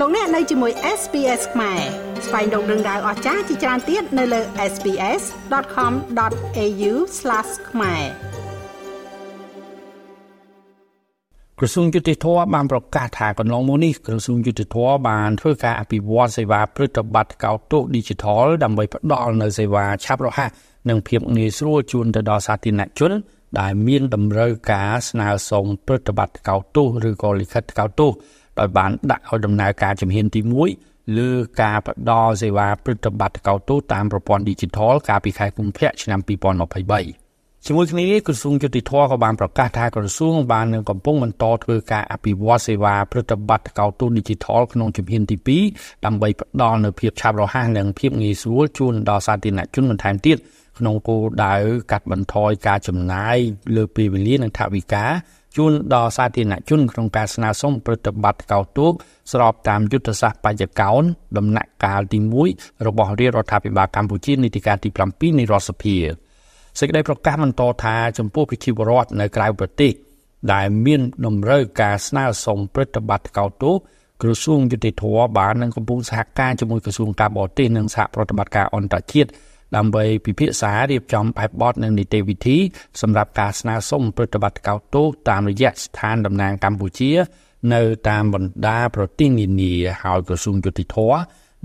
លោកអ្នកនៅជាមួយ SPS ខ្មែរស្វែងរកដឹងដៅអស្ចារ្យជាច្រើនទៀតនៅលើ SPS.com.au/ ខ្មែរក្រសួងយុតិធធបានប្រកាសថាកន្លងមកនេះក្រសួងយុតិធធបានធ្វើការអភិវឌ្ឍសេវាព្រឹត្តិបត្តិកោតទោស Digital ដើម្បីផ្ដល់នូវសេវាឆាប់រហ័សនិងភាពងាយស្រួលជូនទៅដល់សាធារណជនដែលមានតម្រូវការស្នើសុំព្រឹត្តិបត្តិកោតទោសឬក៏លិខិតកោតទោស ដោយបានដាក់ឲ្យដំណើរការជំហានទី1លើការផ្ដល់សេវាព្រឹត្តិបត្តិកោតទោសតាមប្រព័ន្ធ Digital កាលពីខែកុម្ភៈឆ្នាំ2023ជាមួយគ្នានេះក្រសួងយុតិធធក៏បានប្រកាសថាក្រសួងបាននឹងកំពុងបន្តធ្វើការអភិវឌ្ឍសេវាព្រឹត្តិបត្តិកោតទោស Digital ក្នុងជំហានទី2ដើម្បីផ្ដល់នូវភាពឆាប់រហ័សនិងភាពងាយស្រួលជូនដល់សាធារណជនបន្ថែមទៀតក្នុងគោលដៅកាត់បន្ថយការចំណាយលើពេលវេលានិងថវិកា ជូនដល់សាធារណជនក្នុងការស្នើសុំប្រតិបត្តិកោតទូកស្របតាមយុទ្ធសាស្ត្របញ្ញកោនដំណាក់កាលទី1របស់រាជរដ្ឋាភិបាលកម្ពុជានីតិកាលទី7នៃរដ្ឋសភាសេចក្តីប្រកាសបន្តថាចំពោះប្រជាពលរដ្ឋនៅក្រៅប្រទេសដែលមានតម្រូវការស្នើសុំប្រតិបត្តិកោតទូកក្រសួងយុតិធធបាននឹងកំពុងសហការជាមួយក្រសួងការបរទេសនិងសហប្រតិបត្តិការអន្តរជាតិ ដើម្បីពិភាក្សារៀបចំបែបបទនិងនីតិវិធីសម្រាប់ការស្នើសុំប្រតិបត្តិកោតទោសតាមរយៈស្ថានតំណាងកម្ពុជា នៅតាមបណ្ដាប្រទេសនានាហើយក្រសួងយុតិធធ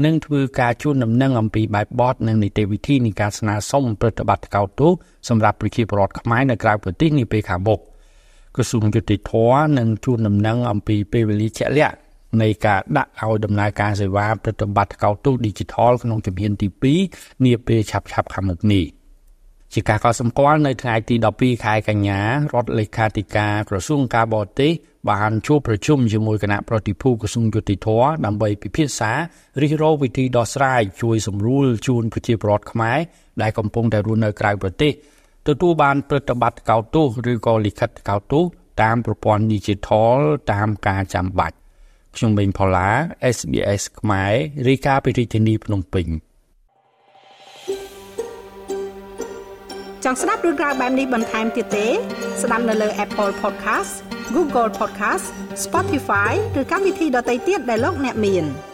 នឹងធ្វើការជួនដំណឹងអំពីបែបបទនិងនីតិវិធីនៃការស្នើសុំប្រតិបត្តិកោតទោសសម្រាប់ប្រជាពលរដ្ឋខ្មែរនៅក្រៅប្រទេសនាពេលខាងមុខក្រសួងយុតិធធនឹងជួនដំណឹងអំពីពេលវេលាជាក់លាក់ នៃការដាក់ឲ្យដំណើរការសេវាប្រតិបត្តិកោតទូ Digital ក្នុងជំហានទី2នាពេលឆាប់ៗខាងមុខនេះជាការកត់សម្គាល់នៅថ្ងៃទី12ខែកញ្ញារដ្ឋលេខាធិការក្រសួងការបរទេសបានជួបប្រជុំជាមួយគណៈប្រតិភូក្រសួងយុតិធម៌ដើម្បីពិភាក្សារិះរោវិធីដោះស្រាយជួយសម្រួលជូនប្រជាពលរដ្ឋខ្មែរដែលកំពុងតែរស់នៅក្រៅប្រទេសទទួលបានប្រតិបត្តិកោតទោសឬក៏លិខិតកោតទោសតាមប្រព័ន្ធ Digital តាមការចាំបាច់ ខ្ញុំបេងផល្លា SBS ខ្មែររាយការណ៍ពីរាជធានីភ្នំពេញចង់ស្ដាប់រឿងក្រៅបែបនេះបន្ថែមទៀតទេ ស្ដាប់នៅលើ Apple Podcast Google Podcast Spotify ឬកម្មវិធីដទៃទៀតដែលលោកអ្នកមាន។